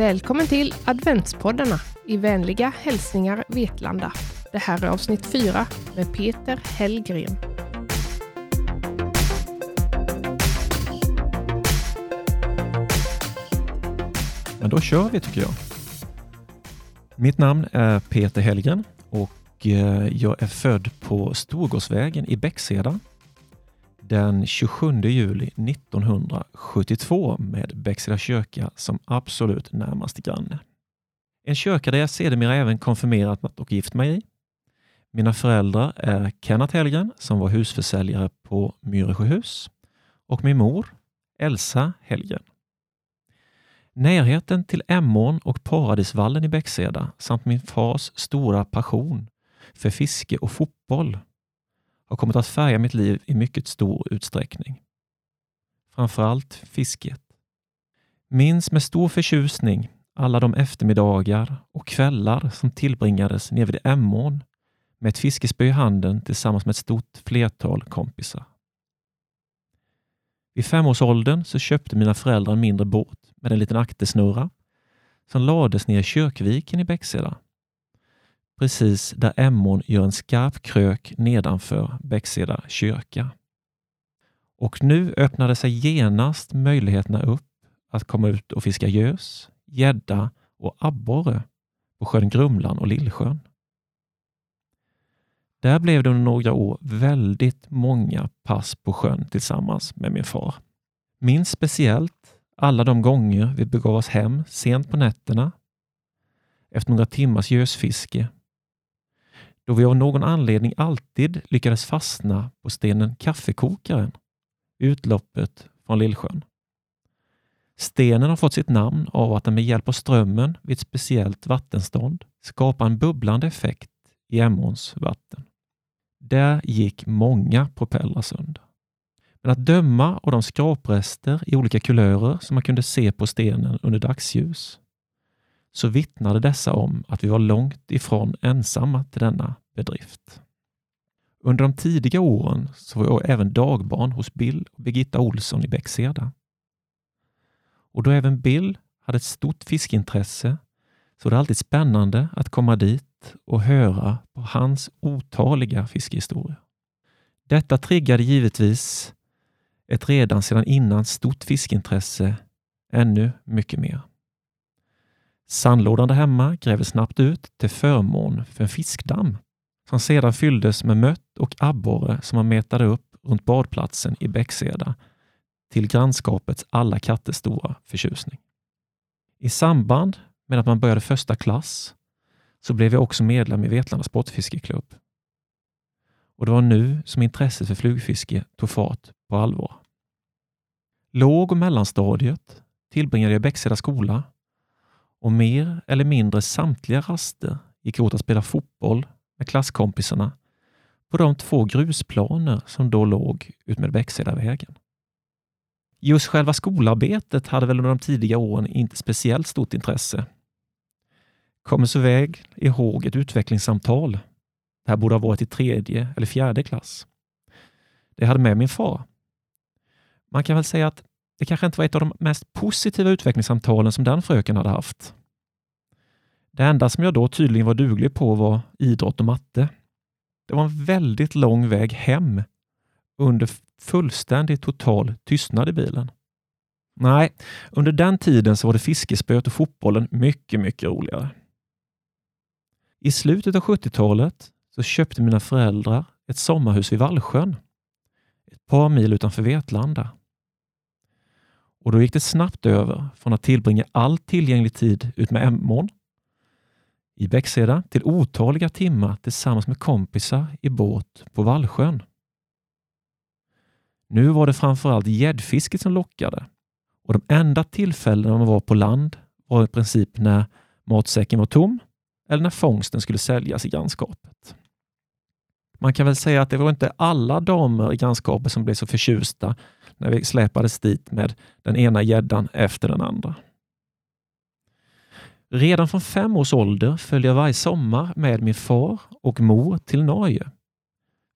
Välkommen till adventspoddarna i vänliga hälsningar Vetlanda. Det här är avsnitt 4 med Peter Hellgren. Men då kör vi tycker jag. Mitt namn är Peter Hellgren och eh, jag är född på Storgårdsvägen i Bäckseda den 27 juli 1972 med Bäckseda kyrka som absolut närmaste granne. En kyrka där jag sedermera även konfirmerat och gift mig i. Mina föräldrar är Kenneth Hellgren som var husförsäljare på Myresjöhus och min mor Elsa Hellgren. Närheten till Emån och Paradisvallen i Bäckseda samt min fars stora passion för fiske och fotboll har kommit att färga mitt liv i mycket stor utsträckning. Framförallt fisket. Minns med stor förtjusning alla de eftermiddagar och kvällar som tillbringades nere vid Emån med ett fiskespö i handen tillsammans med ett stort flertal kompisar. Vid femårsåldern så köpte mina föräldrar en mindre båt med en liten aktersnurra som lades ner i Kyrkviken i Bäckseda precis där Emån gör en skarp krök nedanför Bäckseda kyrka. Och nu öppnade sig genast möjligheterna upp att komma ut och fiska gös, gädda och abborre på sjön Grumlan och Lillsjön. Där blev det under några år väldigt många pass på sjön tillsammans med min far. Minns speciellt alla de gånger vi begav oss hem sent på nätterna efter några timmars gösfiske då vi av någon anledning alltid lyckades fastna på stenen Kaffekokaren, utloppet från Lillsjön. Stenen har fått sitt namn av att den med hjälp av strömmen vid ett speciellt vattenstånd skapar en bubblande effekt i Emåns vatten. Där gick många propellrar sönder. Men att döma av de skraprester i olika kulörer som man kunde se på stenen under dagsljus så vittnade dessa om att vi var långt ifrån ensamma till denna bedrift. Under de tidiga åren så var jag även dagbarn hos Bill och Birgitta Olsson i Bäckseda. Och då även Bill hade ett stort fiskeintresse så var det alltid spännande att komma dit och höra på hans otaliga fiskehistorier. Detta triggade givetvis ett redan sedan innan stort fiskeintresse ännu mycket mer. Sandlådan där hemma grävdes snabbt ut till förmån för en fiskdamm som sedan fylldes med mött och abborre som man metade upp runt badplatsen i Bäckseda till grannskapets alla katters stora förtjusning. I samband med att man började första klass så blev jag också medlem i Vetlanda Sportfiskeklubb. Och det var nu som intresset för flugfiske tog fart på allvar. Låg och mellanstadiet tillbringade jag i Bäckseda skola och mer eller mindre samtliga raster gick åt att spela fotboll med klasskompisarna på de två grusplaner som då låg utmed Bäcksedavägen. Just själva skolarbetet hade väl under de tidiga åren inte speciellt stort intresse. Kommer så väg ihåg ett utvecklingssamtal. Det här borde ha varit i tredje eller fjärde klass. Det hade med min far. Man kan väl säga att det kanske inte var ett av de mest positiva utvecklingssamtalen som den fröken hade haft. Det enda som jag då tydligen var duglig på var idrott och matte. Det var en väldigt lång väg hem under fullständig total tystnad i bilen. Nej, under den tiden så var det fiskespöet och fotbollen mycket, mycket roligare. I slutet av 70-talet så köpte mina föräldrar ett sommarhus vid Vallsjön, ett par mil utanför Vetlanda. Och då gick det snabbt över från att tillbringa all tillgänglig tid ut med Emån i Bäckseda till otaliga timmar tillsammans med kompisar i båt på Vallsjön. Nu var det framförallt gäddfisket som lockade och de enda tillfällena man var på land var i princip när matsäcken var tom eller när fångsten skulle säljas i grannskapet. Man kan väl säga att det var inte alla damer i grannskapet som blev så förtjusta när vi släpades dit med den ena gäddan efter den andra. Redan från fem års ålder följde jag varje sommar med min far och mor till Norge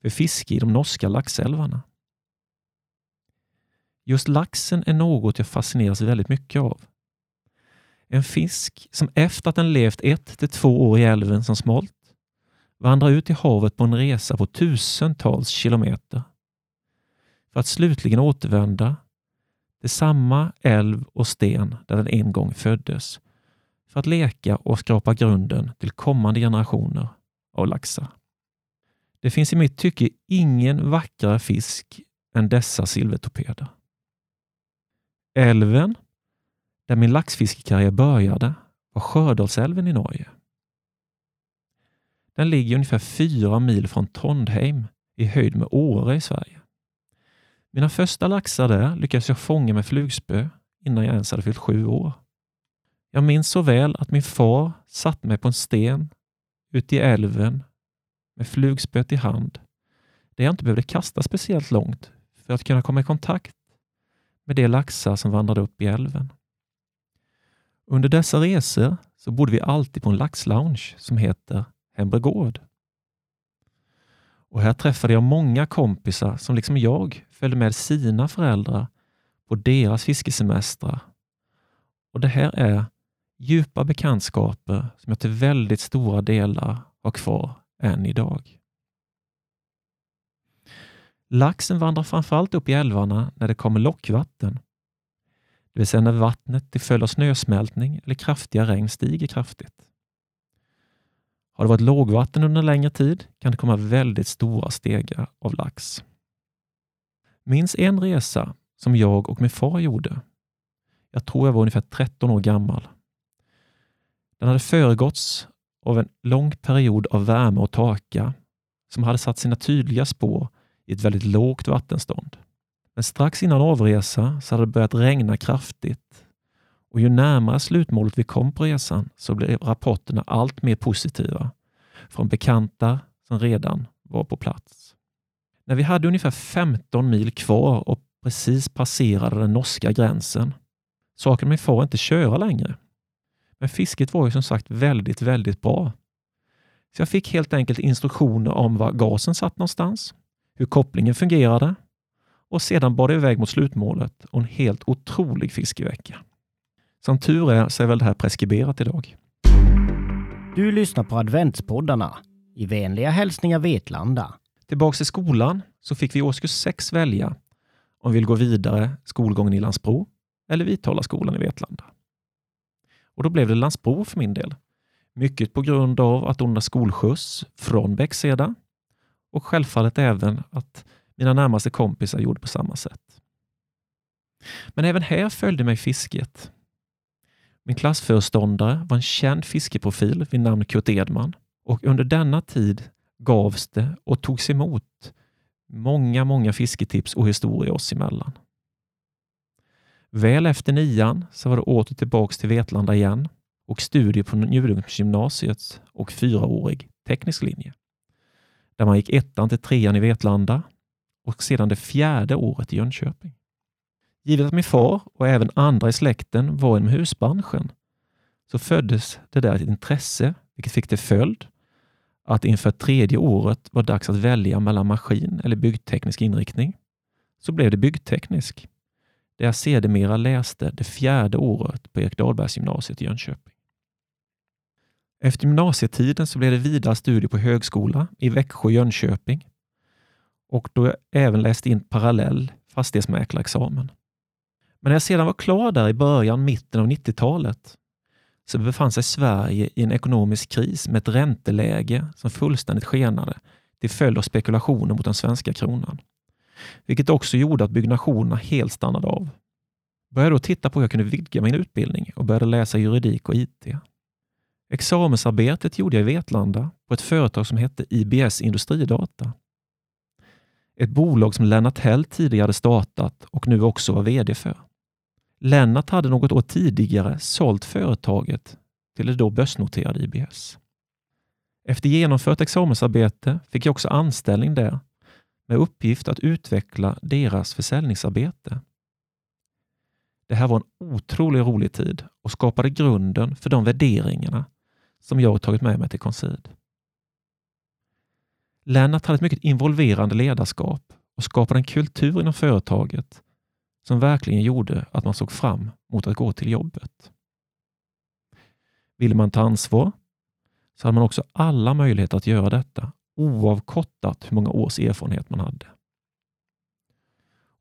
för fiske i de norska laxälvarna. Just laxen är något jag fascineras väldigt mycket av. En fisk som efter att den levt ett till två år i älven som smolt vandrar ut i havet på en resa på tusentals kilometer för att slutligen återvända till samma älv och sten där den en gång föddes för att leka och skrapa grunden till kommande generationer av laxar. Det finns i mitt tycke ingen vackrare fisk än dessa silvertorpeder. Älven där min laxfiskekarriär började var Skördalsälven i Norge. Den ligger ungefär fyra mil från Trondheim i höjd med Åre i Sverige. Mina första laxar där lyckades jag fånga med flugspö innan jag ens hade fyllt sju år. Jag minns så väl att min far satte mig på en sten ute i älven med flugspöet i hand, där jag inte behövde kasta speciellt långt för att kunna komma i kontakt med de laxar som vandrade upp i älven. Under dessa resor så bodde vi alltid på en laxlounge som heter Hembregård. Och här träffade jag många kompisar som liksom jag följde med sina föräldrar på deras fiskesemestrar. Och det här är djupa bekantskaper som jag till väldigt stora delar har kvar än idag. Laxen vandrar framförallt upp i älvarna när det kommer lockvatten, det vill säga när vattnet till följd av snösmältning eller kraftiga regn stiger kraftigt. Har det varit lågvatten under en längre tid kan det komma väldigt stora stegar av lax. Minns en resa som jag och min far gjorde. Jag tror jag var ungefär 13 år gammal. Den hade föregåtts av en lång period av värme och torka som hade satt sina tydliga spår i ett väldigt lågt vattenstånd. Men strax innan avresa så hade det börjat regna kraftigt och ju närmare slutmålet vi kom på resan så blev rapporterna allt mer positiva från bekanta som redan var på plats. När vi hade ungefär 15 mil kvar och precis passerade den norska gränsen så min far inte köra längre. Men fisket var ju som sagt väldigt, väldigt bra. Så jag fick helt enkelt instruktioner om var gasen satt någonstans, hur kopplingen fungerade och sedan bar det iväg mot slutmålet och en helt otrolig fiskevecka. Som tur är så är väl det här preskriberat idag. Du lyssnar på adventspoddarna i vänliga hälsningar Vetlanda. Tillbaks till skolan så fick vi i årskurs 6 välja om vi vill gå vidare skolgången i Landsbro eller Vitala skolan i Vetlanda. Och då blev det Landsbro för min del. Mycket på grund av att ordna skolskjuts från Bäckseda och självfallet även att mina närmaste kompisar gjorde på samma sätt. Men även här följde mig fisket. Min klassföreståndare var en känd fiskeprofil vid namn Kurt Edman och under denna tid gavs det och togs emot många, många fisketips och historier oss emellan. Väl efter nian så var det åter tillbaks till Vetlanda igen och studier på Njurungsgymnasiet och fyraårig teknisk linje. Där man gick ettan till trean i Vetlanda och sedan det fjärde året i Jönköping. Givet att min far och även andra i släkten var inom husbranschen så föddes det där ett intresse, vilket fick till följd att inför tredje året var dags att välja mellan maskin eller byggteknisk inriktning. Så blev det byggteknisk, där jag sedermera läste det fjärde året på Erik Dahlbergsgymnasiet i Jönköping. Efter gymnasietiden så blev det vidare studier på högskola i Växjö och Jönköping och då jag även läste in parallell fastighetsmäklarexamen. Men när jag sedan var klar där i början, mitten av 90-talet, så befann sig Sverige i en ekonomisk kris med ett ränteläge som fullständigt skenade till följd av spekulationer mot den svenska kronan. Vilket också gjorde att byggnationerna helt stannade av. Började då titta på hur jag kunde vidga min utbildning och började läsa juridik och IT. Examensarbetet gjorde jag i Vetlanda på ett företag som hette IBS Industridata ett bolag som Lennart Hell tidigare hade startat och nu också var VD för. Lennart hade något år tidigare sålt företaget till det då börsnoterade IBS. Efter genomfört examensarbete fick jag också anställning där med uppgift att utveckla deras försäljningsarbete. Det här var en otroligt rolig tid och skapade grunden för de värderingarna som jag tagit med mig till Concid. Lennart hade ett mycket involverande ledarskap och skapade en kultur inom företaget som verkligen gjorde att man såg fram mot att gå till jobbet. Ville man ta ansvar så hade man också alla möjligheter att göra detta oavkortat hur många års erfarenhet man hade.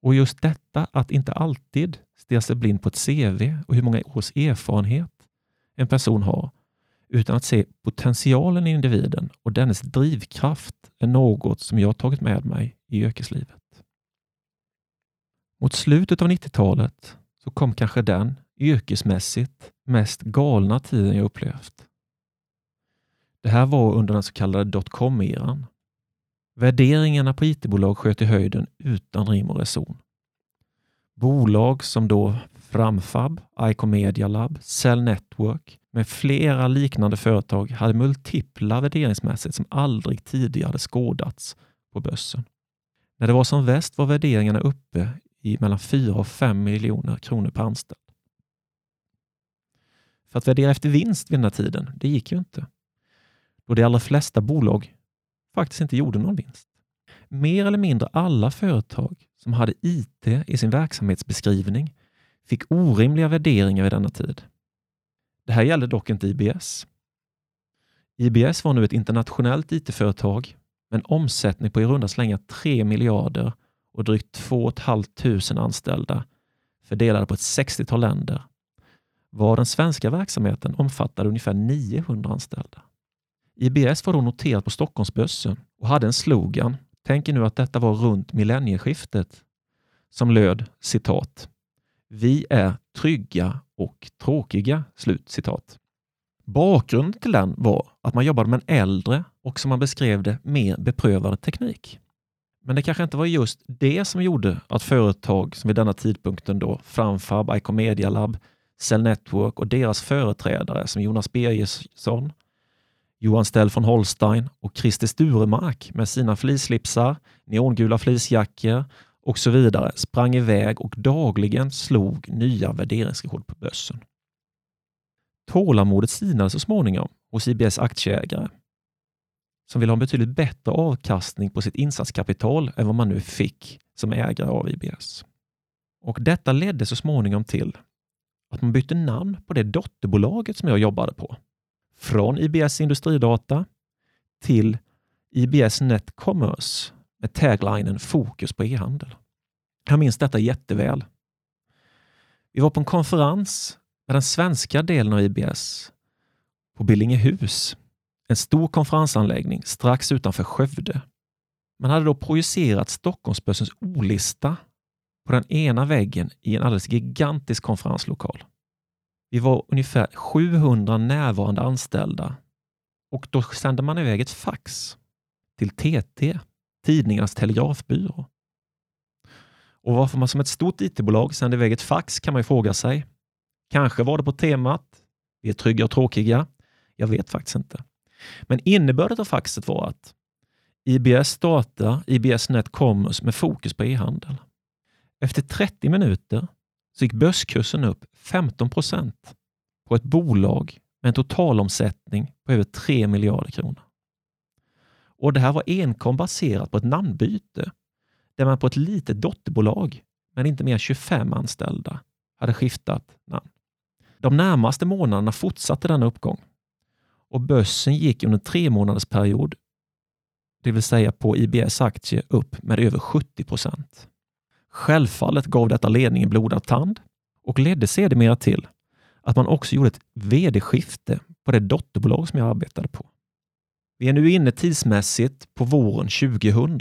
Och just detta att inte alltid stirra sig blind på ett CV och hur många års erfarenhet en person har, utan att se potentialen i individen och dennes drivkraft är något som jag tagit med mig i yrkeslivet. Mot slutet av 90-talet så kom kanske den yrkesmässigt mest galna tiden jag upplevt. Det här var under den så kallade dotcom-eran. Värderingarna på IT-bolag sköt i höjden utan rim och reson. Bolag som då Framfab, Icon Media Lab, Cell Network med flera liknande företag hade multipla värderingsmässigt som aldrig tidigare hade skådats på börsen. När det var som väst var värderingarna uppe i mellan 4 och 5 miljoner kronor per anställd. För att värdera efter vinst vid den här tiden, det gick ju inte. Då de allra flesta bolag faktiskt inte gjorde någon vinst. Mer eller mindre alla företag som hade IT i sin verksamhetsbeskrivning fick orimliga värderingar i denna tid. Det här gällde dock inte IBS. IBS var nu ett internationellt IT-företag med en omsättning på i runda slängar 3 miljarder och drygt 2 500 anställda fördelade på ett 60-tal länder, var den svenska verksamheten omfattade ungefär 900 anställda. IBS var då noterat på Stockholmsbörsen och hade en slogan, tänk nu att detta var runt millennieskiftet, som löd citat vi är trygga och tråkiga. Slut citat. Bakgrunden till den var att man jobbade med en äldre och som man beskrev det mer beprövad teknik. Men det kanske inte var just det som gjorde att företag som vid denna tidpunkten då Framfab, Icomedia Lab, Cell Network och deras företrädare som Jonas Birgersson, Johan Stell von Holstein och Christer Sturemark med sina flislipsar, neongula fleecejackor och så vidare sprang iväg och dagligen slog nya värderingsrekord på börsen. Tålamodet sinade så småningom hos IBS aktieägare som vill ha en betydligt bättre avkastning på sitt insatskapital än vad man nu fick som ägare av IBS. Och Detta ledde så småningom till att man bytte namn på det dotterbolaget som jag jobbade på. Från IBS Industridata till IBS Net Commerce med taglinen Fokus på e-handel. Jag minns detta jätteväl. Vi var på en konferens med den svenska delen av IBS på Billingehus, en stor konferensanläggning strax utanför Skövde. Man hade då projicerat Stockholmsbörsens O-lista på den ena väggen i en alldeles gigantisk konferenslokal. Vi var ungefär 700 närvarande anställda och då sände man iväg ett fax till TT, tidningarnas telegrafbyrå. Och varför man som ett stort IT-bolag sände iväg ett fax kan man ju fråga sig. Kanske var det på temat vi är trygga och tråkiga. Jag vet faktiskt inte. Men innebörden av faxet var att IBS startar IBS Net Commerce med fokus på e-handel. Efter 30 minuter så gick börskursen upp 15 procent på ett bolag med en totalomsättning på över 3 miljarder kronor. Och Det här var enkom baserat på ett namnbyte där man på ett litet dotterbolag med inte mer än 25 anställda hade skiftat namn. De närmaste månaderna fortsatte denna uppgång och börsen gick under en tre månaders period, det vill säga på IBS aktie, upp med över 70 procent. Självfallet gav detta ledningen blodad tand och ledde sedermera till att man också gjorde ett vd-skifte på det dotterbolag som jag arbetade på. Vi är nu inne tidsmässigt på våren 2000.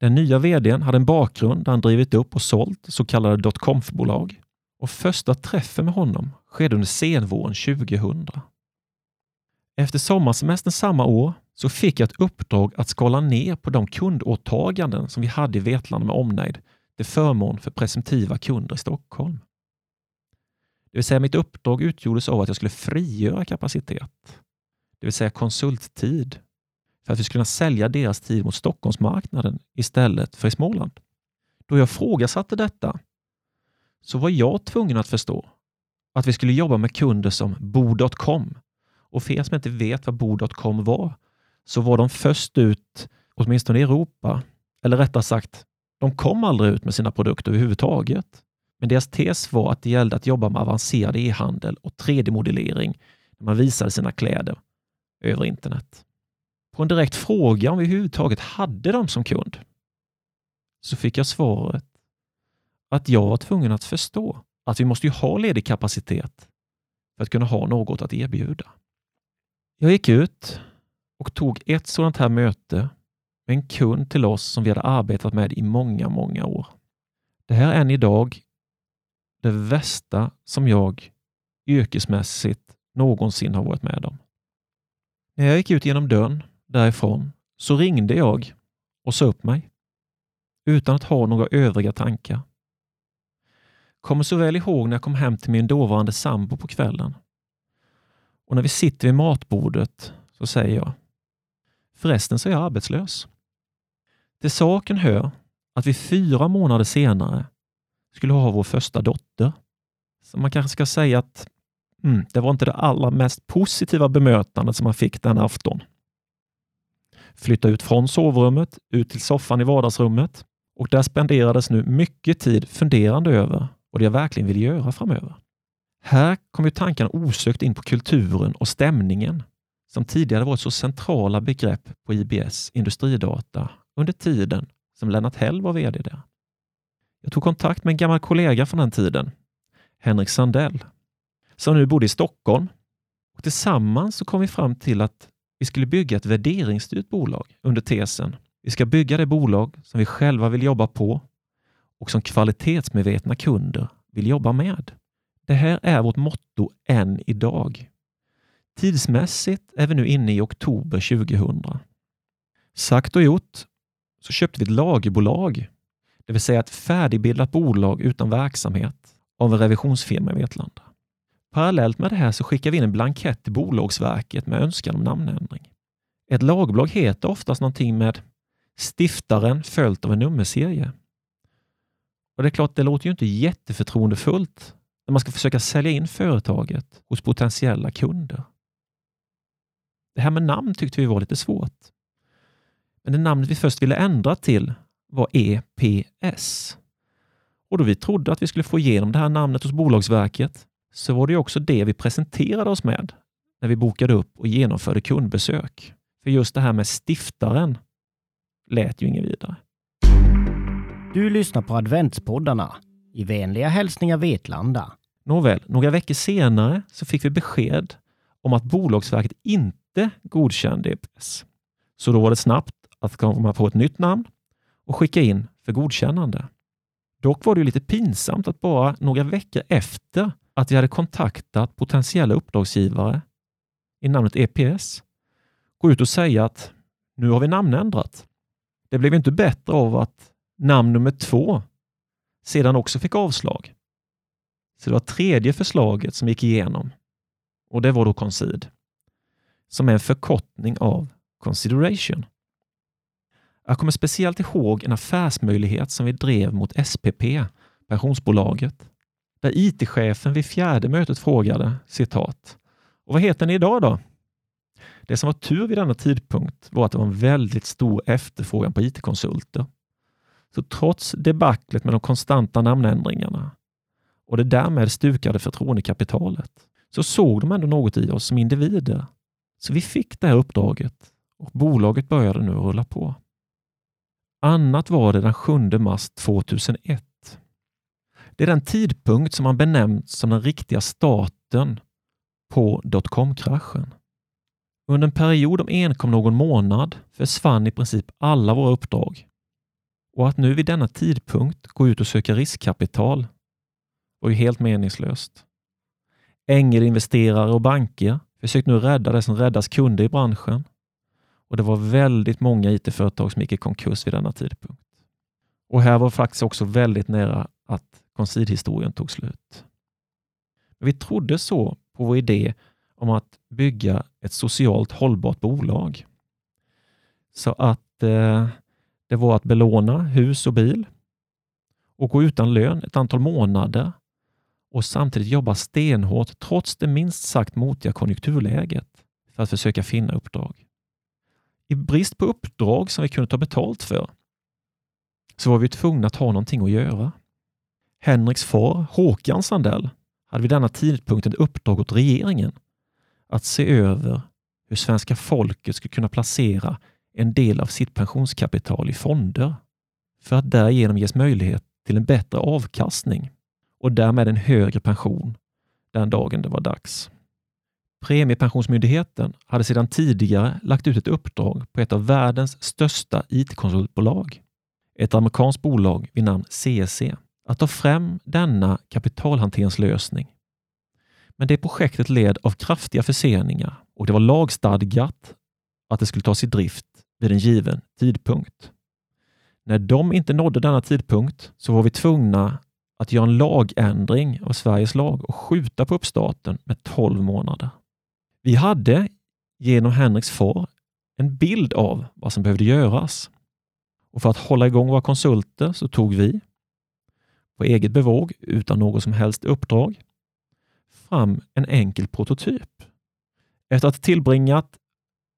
Den nya vdn hade en bakgrund där han drivit upp och sålt så kallade dotcom-bolag och första träffen med honom skedde under senvåren 2000. Efter sommarsemestern samma år så fick jag ett uppdrag att skala ner på de kundåtaganden som vi hade i Vetlanda med omnejd till förmån för presumtiva kunder i Stockholm. Det vill säga mitt uppdrag utgjordes av att jag skulle frigöra kapacitet, det vill säga konsulttid, för att vi skulle kunna sälja deras tid mot Stockholmsmarknaden istället för i Småland. Då jag frågasatte detta så var jag tvungen att förstå att vi skulle jobba med kunder som Bo.com. Och för er som inte vet vad Bo.com var, så var de först ut, åtminstone i Europa, eller rättare sagt, de kom aldrig ut med sina produkter överhuvudtaget. Men deras tes var att det gällde att jobba med avancerad e-handel och 3D-modellering när man visade sina kläder över internet. På en direkt fråga om vi överhuvudtaget hade dem som kund så fick jag svaret att jag var tvungen att förstå att vi måste ju ha ledig kapacitet för att kunna ha något att erbjuda. Jag gick ut och tog ett sådant här möte med en kund till oss som vi hade arbetat med i många, många år. Det här är än idag det värsta som jag yrkesmässigt någonsin har varit med om. När jag gick ut genom dörren därifrån så ringde jag och sa upp mig utan att ha några övriga tankar. Kommer så väl ihåg när jag kom hem till min dåvarande sambo på kvällen. Och när vi sitter vid matbordet så säger jag Förresten så är jag arbetslös. Till saken hör att vi fyra månader senare skulle ha vår första dotter. Så man kanske ska säga att mm, det var inte det allra mest positiva bemötandet som man fick den afton. Flytta ut från sovrummet, ut till soffan i vardagsrummet och där spenderades nu mycket tid funderande över vad jag verkligen vill göra framöver. Här kom ju tankarna osökt in på kulturen och stämningen som tidigare varit så centrala begrepp på IBS industridata under tiden som Lennart Hell var VD där. Jag tog kontakt med en gammal kollega från den tiden, Henrik Sandell, som nu bodde i Stockholm. Och tillsammans så kom vi fram till att vi skulle bygga ett värderingsstyrt bolag under tesen vi ska bygga det bolag som vi själva vill jobba på och som kvalitetsmedvetna kunder vill jobba med. Det här är vårt motto än idag. Tidsmässigt är vi nu inne i oktober 2000. Sagt och gjort så köpte vi ett lagerbolag, det vill säga ett färdigbildat bolag utan verksamhet av en revisionsfirma i Vetlanda. Parallellt med det här så skickar vi in en blankett till Bolagsverket med önskan om namnändring. Ett lagbolag heter oftast någonting med stiftaren följt av en nummerserie. Och Det är klart, det låter ju inte jätteförtroendefullt när man ska försöka sälja in företaget hos potentiella kunder. Det här med namn tyckte vi var lite svårt. Men det namnet vi först ville ändra till var EPS. Och då vi trodde att vi skulle få igenom det här namnet hos Bolagsverket så var det också det vi presenterade oss med när vi bokade upp och genomförde kundbesök. För just det här med stiftaren lät ju inget vidare. Du lyssnar på adventspoddarna i vänliga hälsningar Vetlanda. Nåväl, några veckor senare så fick vi besked om att Bolagsverket inte inte godkände EPS. Så då var det snabbt att komma på ett nytt namn och skicka in för godkännande. Dock var det lite pinsamt att bara några veckor efter att vi hade kontaktat potentiella uppdragsgivare i namnet EPS gå ut och säga att nu har vi namnändrat. Det blev inte bättre av att namn nummer två sedan också fick avslag. Så det var tredje förslaget som gick igenom och det var då Concid, som är en förkortning av Consideration. Jag kommer speciellt ihåg en affärsmöjlighet som vi drev mot SPP, pensionsbolaget, där IT-chefen vid fjärde mötet frågade citat och vad heter ni idag då? Det som var tur vid denna tidpunkt var att det var en väldigt stor efterfrågan på IT-konsulter. Så trots debaclet med de konstanta namnändringarna och det därmed stukade förtroendekapitalet så såg de ändå något i oss som individer. Så vi fick det här uppdraget och bolaget började nu rulla på. Annat var det den 7 mars 2001. Det är den tidpunkt som man benämnt som den riktiga starten på dotcom-kraschen. Under en period om enkom någon månad försvann i princip alla våra uppdrag. Och att nu vid denna tidpunkt gå ut och söka riskkapital var ju helt meningslöst. Ängelinvesterare och banker försökte nu rädda det som räddas kunde i branschen och det var väldigt många IT-företag som gick i konkurs vid denna tidpunkt. Och här var faktiskt också väldigt nära att konsidhistorien tog slut. Men vi trodde så på vår idé om att bygga ett socialt hållbart bolag. Så att eh, det var att belåna hus och bil och gå utan lön ett antal månader och samtidigt jobba stenhårt trots det minst sagt motiga konjunkturläget för att försöka finna uppdrag. I brist på uppdrag som vi kunde ta betalt för så var vi tvungna att ha någonting att göra. Henriks far, Håkan Sandell, hade vid denna tidpunkt ett uppdrag åt regeringen att se över hur svenska folket skulle kunna placera en del av sitt pensionskapital i fonder för att därigenom ges möjlighet till en bättre avkastning och därmed en högre pension den dagen det var dags. Premiepensionsmyndigheten hade sedan tidigare lagt ut ett uppdrag på ett av världens största IT-konsultbolag, ett amerikanskt bolag vid namn CEC, att ta fram denna kapitalhanteringslösning. Men det projektet led av kraftiga förseningar och det var lagstadgat att det skulle tas i drift vid en given tidpunkt. När de inte nådde denna tidpunkt så var vi tvungna att göra en lagändring av Sveriges lag och skjuta på uppstarten med 12 månader. Vi hade genom Henriks far en bild av vad som behövde göras. Och för att hålla igång våra konsulter så tog vi, på eget bevåg utan något som helst uppdrag, fram en enkel prototyp. Efter att ha tillbringat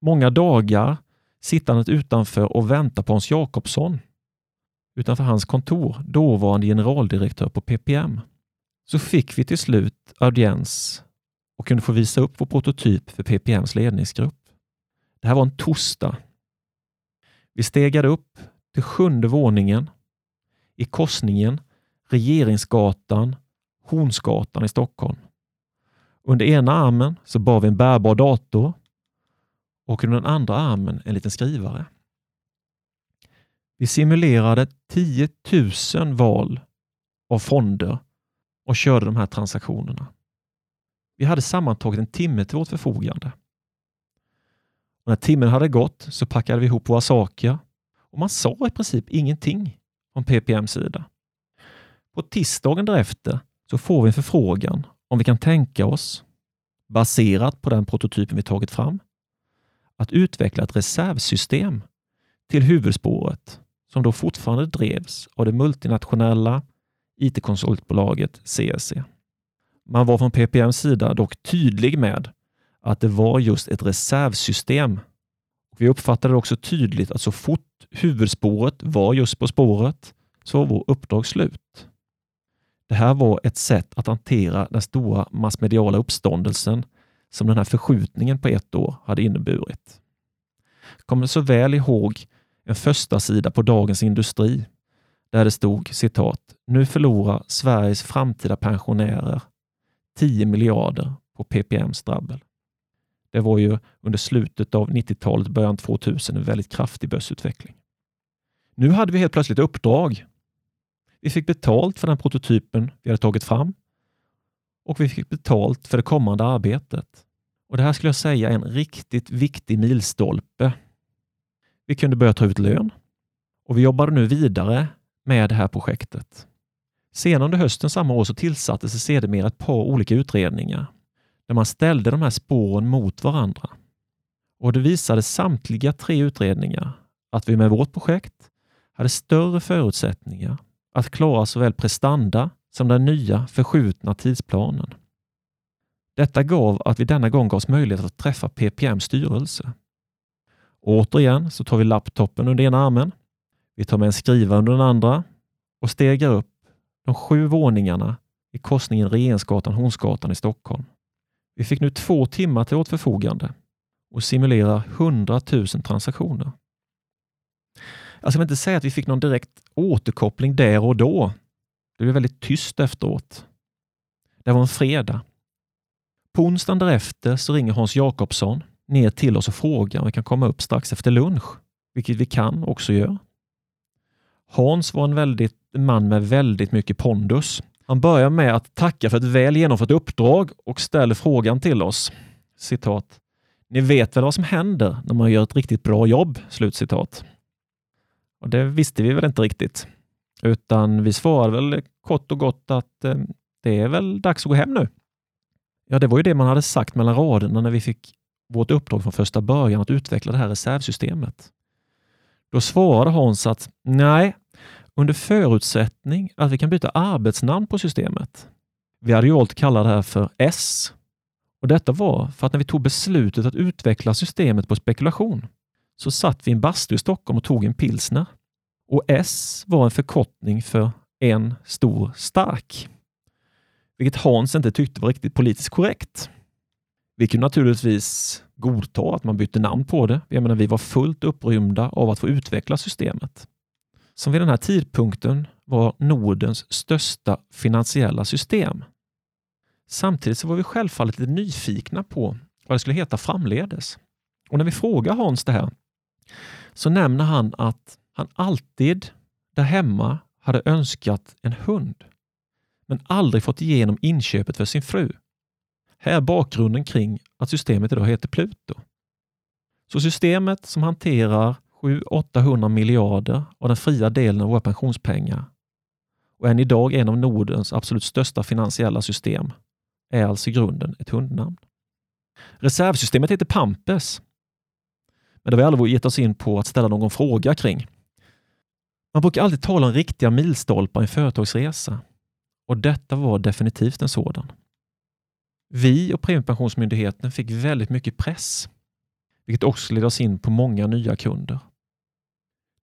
många dagar sittandet utanför och vänta på Hans Jakobsson utanför hans kontor, dåvarande generaldirektör på PPM, så fick vi till slut audiens och kunde få visa upp vår prototyp för PPMs ledningsgrupp. Det här var en torsdag. Vi stegade upp till sjunde våningen i korsningen Regeringsgatan, Hornsgatan i Stockholm. Under ena armen så bar vi en bärbar dator och under den andra armen en liten skrivare. Vi simulerade 10 000 val av fonder och körde de här transaktionerna. Vi hade sammantaget en timme till vårt förfogande. Och när timmen hade gått så packade vi ihop våra saker och man sa i princip ingenting från PPMs sida. På tisdagen därefter så får vi en förfrågan om vi kan tänka oss, baserat på den prototypen vi tagit fram, att utveckla ett reservsystem till huvudspåret som då fortfarande drevs av det multinationella IT-konsultbolaget CSC. Man var från PPMs sida dock tydlig med att det var just ett reservsystem. Vi uppfattade också tydligt att så fort huvudspåret var just på spåret så var vår uppdrag slut. Det här var ett sätt att hantera den stora massmediala uppståndelsen som den här förskjutningen på ett år hade inneburit. Jag kommer så väl ihåg en första sida på Dagens Industri där det stod citat. Nu förlorar Sveriges framtida pensionärer 10 miljarder på PPMs drabbel. Det var ju under slutet av 90-talet, början 2000 en väldigt kraftig börsutveckling. Nu hade vi helt plötsligt uppdrag. Vi fick betalt för den prototypen vi hade tagit fram och vi fick betalt för det kommande arbetet. Och Det här skulle jag säga är en riktigt viktig milstolpe vi kunde börja ta ut lön och vi jobbade nu vidare med det här projektet. Senare under hösten samma år så tillsattes det sedermera ett par olika utredningar där man ställde de här spåren mot varandra. Och det visade samtliga tre utredningar att vi med vårt projekt hade större förutsättningar att klara såväl prestanda som den nya förskjutna tidsplanen. Detta gav att vi denna gång gavs möjlighet att träffa PPMs styrelse återigen så tar vi laptopen under ena armen. Vi tar med en skriva under den andra och stegar upp de sju våningarna i korsningen Regeringsgatan-Hornsgatan i Stockholm. Vi fick nu två timmar till vårt förfogande och simulera 100 000 transaktioner. Alltså, jag ska inte säga att vi fick någon direkt återkoppling där och då. Det blev väldigt tyst efteråt. Det var en fredag. På onsdagen därefter så ringer Hans Jakobsson ner till oss och fråga om vi kan komma upp strax efter lunch, vilket vi kan också göra. Hans var en väldigt, man med väldigt mycket pondus. Han börjar med att tacka för ett väl genomfört uppdrag och ställer frågan till oss. Citat. Ni vet väl vad som händer när man gör ett riktigt bra jobb? Slutcitat. Och det visste vi väl inte riktigt, utan vi svarade väl kort och gott att eh, det är väl dags att gå hem nu. Ja, det var ju det man hade sagt mellan raderna när vi fick vårt uppdrag från första början att utveckla det här reservsystemet. Då svarade Hans att nej, under förutsättning att vi kan byta arbetsnamn på systemet. Vi hade ju valt att kalla det här för S. Och Detta var för att när vi tog beslutet att utveckla systemet på spekulation så satt vi i en bastu i Stockholm och tog en pilsner. Och S var en förkortning för en stor stark. Vilket Hans inte tyckte var riktigt politiskt korrekt. Vi kunde naturligtvis godta att man bytte namn på det. Jag menar, vi var fullt upprymda av att få utveckla systemet. Som vid den här tidpunkten var Nordens största finansiella system. Samtidigt så var vi självfallet lite nyfikna på vad det skulle heta framledes. Och när vi frågar Hans det här så nämner han att han alltid där hemma hade önskat en hund, men aldrig fått igenom inköpet för sin fru. Här är bakgrunden kring att systemet idag heter Pluto. Så systemet som hanterar 700-800 miljarder av den fria delen av våra pensionspengar och än idag en av Nordens absolut största finansiella system är alltså i grunden ett hundnamn. Reservsystemet heter Pampes. Men det har vi aldrig gett oss in på att ställa någon fråga kring. Man brukar alltid tala om riktiga milstolpar i en företagsresa och detta var definitivt en sådan. Vi och Premiepensionsmyndigheten fick väldigt mycket press, vilket också ledde oss in på många nya kunder.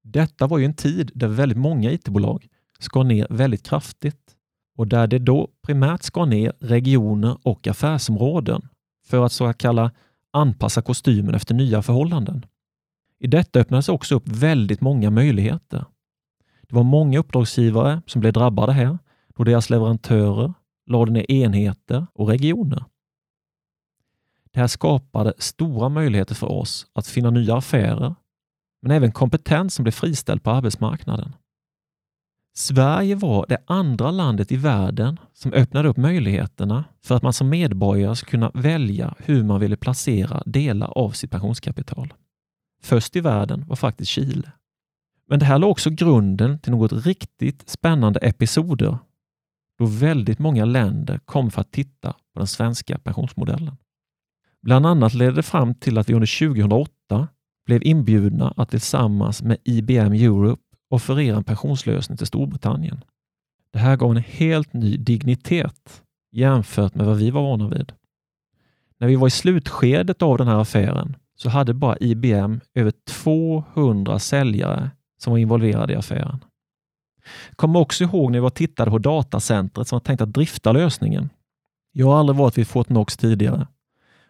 Detta var ju en tid där väldigt många IT-bolag skar ner väldigt kraftigt och där det då primärt skar ner regioner och affärsområden för att så att kalla anpassa kostymen efter nya förhållanden. I detta öppnades också upp väldigt många möjligheter. Det var många uppdragsgivare som blev drabbade här då deras leverantörer lade ner enheter och regioner. Det här skapade stora möjligheter för oss att finna nya affärer, men även kompetens som blev friställd på arbetsmarknaden. Sverige var det andra landet i världen som öppnade upp möjligheterna för att man som medborgare ska kunna välja hur man ville placera delar av sitt pensionskapital. Först i världen var faktiskt Chile. Men det här låg också grunden till något riktigt spännande episoder då väldigt många länder kom för att titta på den svenska pensionsmodellen. Bland annat ledde det fram till att vi under 2008 blev inbjudna att tillsammans med IBM Europe offerera en pensionslösning till Storbritannien. Det här gav en helt ny dignitet jämfört med vad vi var vana vid. När vi var i slutskedet av den här affären så hade bara IBM över 200 säljare som var involverade i affären. Kommer också ihåg när vi var tittade på datacentret som var tänkt att drifta lösningen. Jag har aldrig varit vid Fortnox tidigare,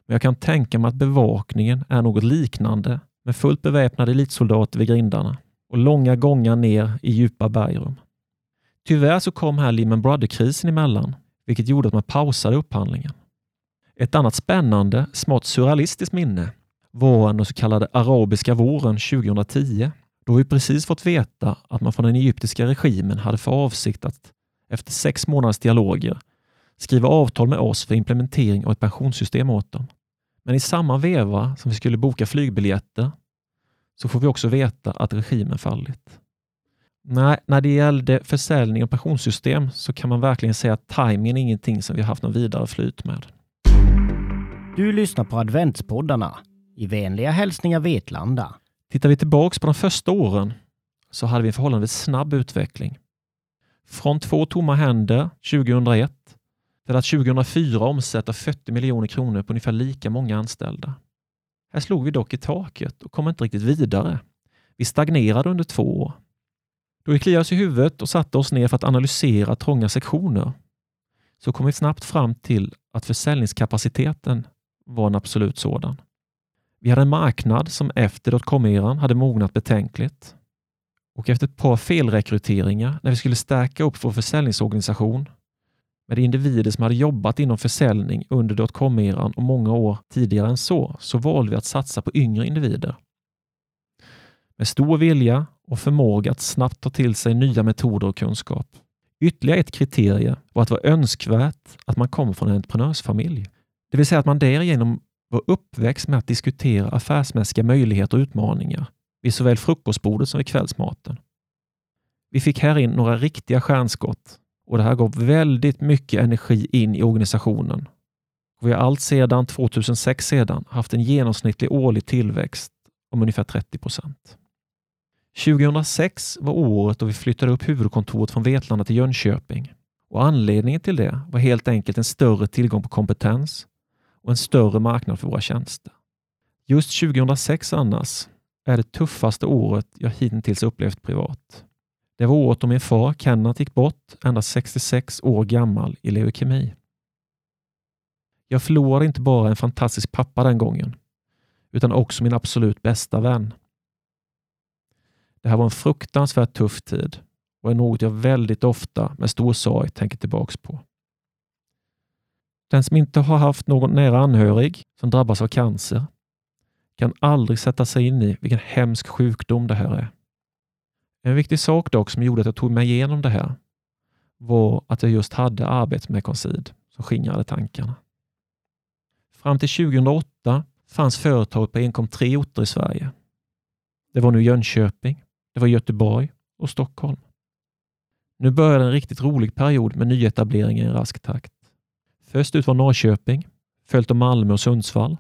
men jag kan tänka mig att bevakningen är något liknande med fullt beväpnade elitsoldater vid grindarna och långa gångar ner i djupa bergrum. Tyvärr så kom här Lehman Brothers-krisen emellan, vilket gjorde att man pausade upphandlingen. Ett annat spännande, smått surrealistiskt minne var den så kallade arabiska våren 2010, då har vi precis fått veta att man från den egyptiska regimen hade för avsikt att efter sex månaders dialoger skriva avtal med oss för implementering av ett pensionssystem åt dem. Men i samma veva som vi skulle boka flygbiljetter så får vi också veta att regimen fallit. Nej, när det gällde försäljning av pensionssystem så kan man verkligen säga att tajmingen är ingenting som vi haft någon vidare flyt med. Du lyssnar på adventspoddarna i vänliga hälsningar Vetlanda. Tittar vi tillbaks på de första åren så hade vi en förhållandevis snabb utveckling. Från två tomma händer 2001 till att 2004 omsätta 40 miljoner kronor på ungefär lika många anställda. Här slog vi dock i taket och kom inte riktigt vidare. Vi stagnerade under två år. Då vi kliade oss i huvudet och satte oss ner för att analysera trånga sektioner så kom vi snabbt fram till att försäljningskapaciteten var en absolut sådan. Vi hade en marknad som efter dotcom-eran hade mognat betänkligt. Och efter ett par felrekryteringar när vi skulle stärka upp vår försäljningsorganisation med individer som hade jobbat inom försäljning under dotcom-eran och många år tidigare än så, så valde vi att satsa på yngre individer. Med stor vilja och förmåga att snabbt ta till sig nya metoder och kunskap. Ytterligare ett kriterie var att det var önskvärt att man kom från en entreprenörsfamilj. Det vill säga att man därigenom var uppväxt med att diskutera affärsmässiga möjligheter och utmaningar vid såväl frukostbordet som vid kvällsmaten. Vi fick här in några riktiga stjärnskott och det här gav väldigt mycket energi in i organisationen. Vi har allt sedan 2006 sedan haft en genomsnittlig årlig tillväxt om ungefär 30 procent. 2006 var året då vi flyttade upp huvudkontoret från Vetlanda till Jönköping och anledningen till det var helt enkelt en större tillgång på kompetens och en större marknad för våra tjänster. Just 2006 annars är det tuffaste året jag hittills upplevt privat. Det var året då min far Kenneth gick bort, endast 66 år gammal, i leukemi. Jag förlorade inte bara en fantastisk pappa den gången, utan också min absolut bästa vän. Det här var en fruktansvärt tuff tid och är något jag väldigt ofta med stor sorg tänker tillbaks på. Den som inte har haft någon nära anhörig som drabbas av cancer kan aldrig sätta sig in i vilken hemsk sjukdom det här är. En viktig sak dock som gjorde att jag tog mig igenom det här var att jag just hade arbetet med Concid som skingrade tankarna. Fram till 2008 fanns företaget på enkom tre orter i Sverige. Det var nu Jönköping, det var Göteborg och Stockholm. Nu började en riktigt rolig period med nyetableringar i rask takt. Först ut var Norrköping, följt av Malmö och Sundsvall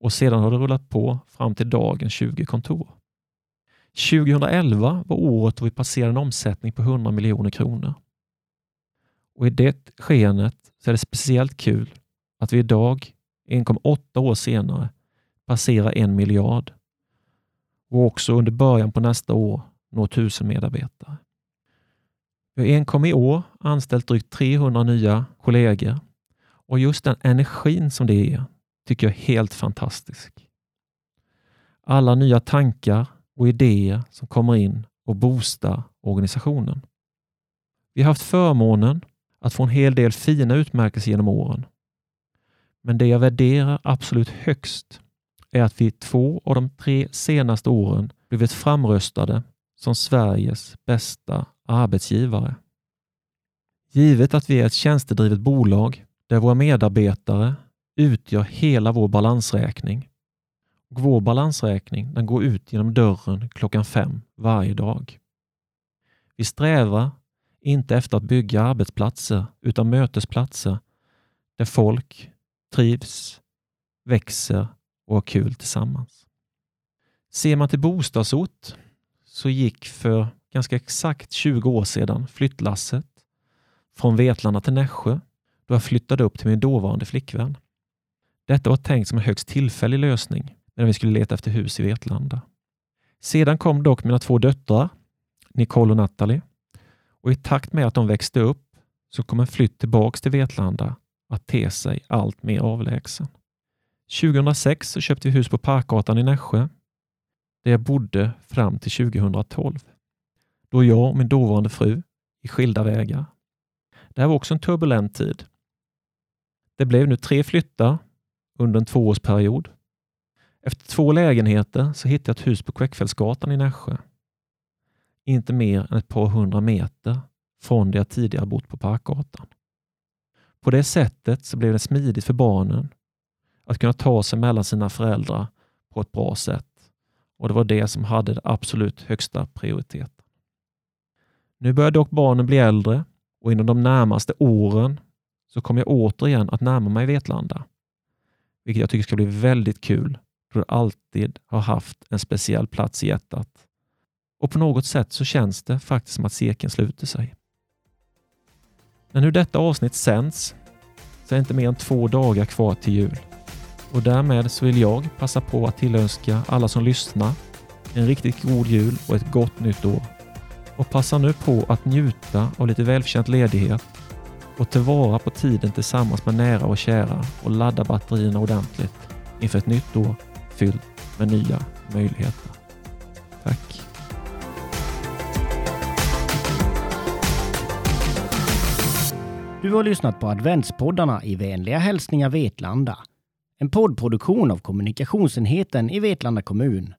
och sedan har det rullat på fram till dagens 20 kontor. 2011 var året då vi passerade en omsättning på 100 miljoner kronor. Och I det skenet så är det speciellt kul att vi idag, 1,8 år senare, passerar en miljard och också under början på nästa år når tusen medarbetare. Vi har enkom i år anställt drygt 300 nya kollegor och just den energin som det ger tycker jag är helt fantastisk. Alla nya tankar och idéer som kommer in och boostar organisationen. Vi har haft förmånen att få en hel del fina utmärkelser genom åren. Men det jag värderar absolut högst är att vi två av de tre senaste åren blivit framröstade som Sveriges bästa arbetsgivare. Givet att vi är ett tjänstedrivet bolag där våra medarbetare utgör hela vår balansräkning. Och vår balansräkning den går ut genom dörren klockan fem varje dag. Vi strävar inte efter att bygga arbetsplatser utan mötesplatser där folk trivs, växer och har kul tillsammans. Ser man till bostadsort så gick för ganska exakt 20 år sedan flyttlasset från Vetlanda till Nässjö då jag flyttade upp till min dåvarande flickvän. Detta var tänkt som en högst tillfällig lösning när vi skulle leta efter hus i Vetlanda. Sedan kom dock mina två döttrar, Nicole och Natalie, och i takt med att de växte upp så kom en flytt tillbaks till Vetlanda att te sig allt mer avlägsen. 2006 så köpte vi hus på Parkgatan i Nässjö där jag bodde fram till 2012. Då jag och min dåvarande fru i skilda vägar. Det här var också en turbulent tid. Det blev nu tre flyttar under en tvåårsperiod. Efter två lägenheter så hittade jag ett hus på Kväckfällsgatan i Nässjö. Inte mer än ett par hundra meter från där jag tidigare bott på Parkgatan. På det sättet så blev det smidigt för barnen att kunna ta sig mellan sina föräldrar på ett bra sätt. Och det var det som hade det absolut högsta prioriteten. Nu börjar dock barnen bli äldre och inom de närmaste åren så kommer jag återigen att närma mig Vetlanda. Vilket jag tycker ska bli väldigt kul då det alltid har haft en speciell plats i hjärtat. Och på något sätt så känns det faktiskt som att cirkeln sluter sig. När nu detta avsnitt sänds så är det inte mer än två dagar kvar till jul. Och därmed så vill jag passa på att tillönska alla som lyssnar en riktigt god jul och ett gott nytt år. Och passa nu på att njuta av lite välförtjänt ledighet och tillvara på tiden tillsammans med nära och kära och ladda batterierna ordentligt inför ett nytt år fyllt med nya möjligheter. Tack! Du har lyssnat på adventspoddarna i vänliga hälsningar Vetlanda. En poddproduktion av kommunikationsenheten i Vetlanda kommun.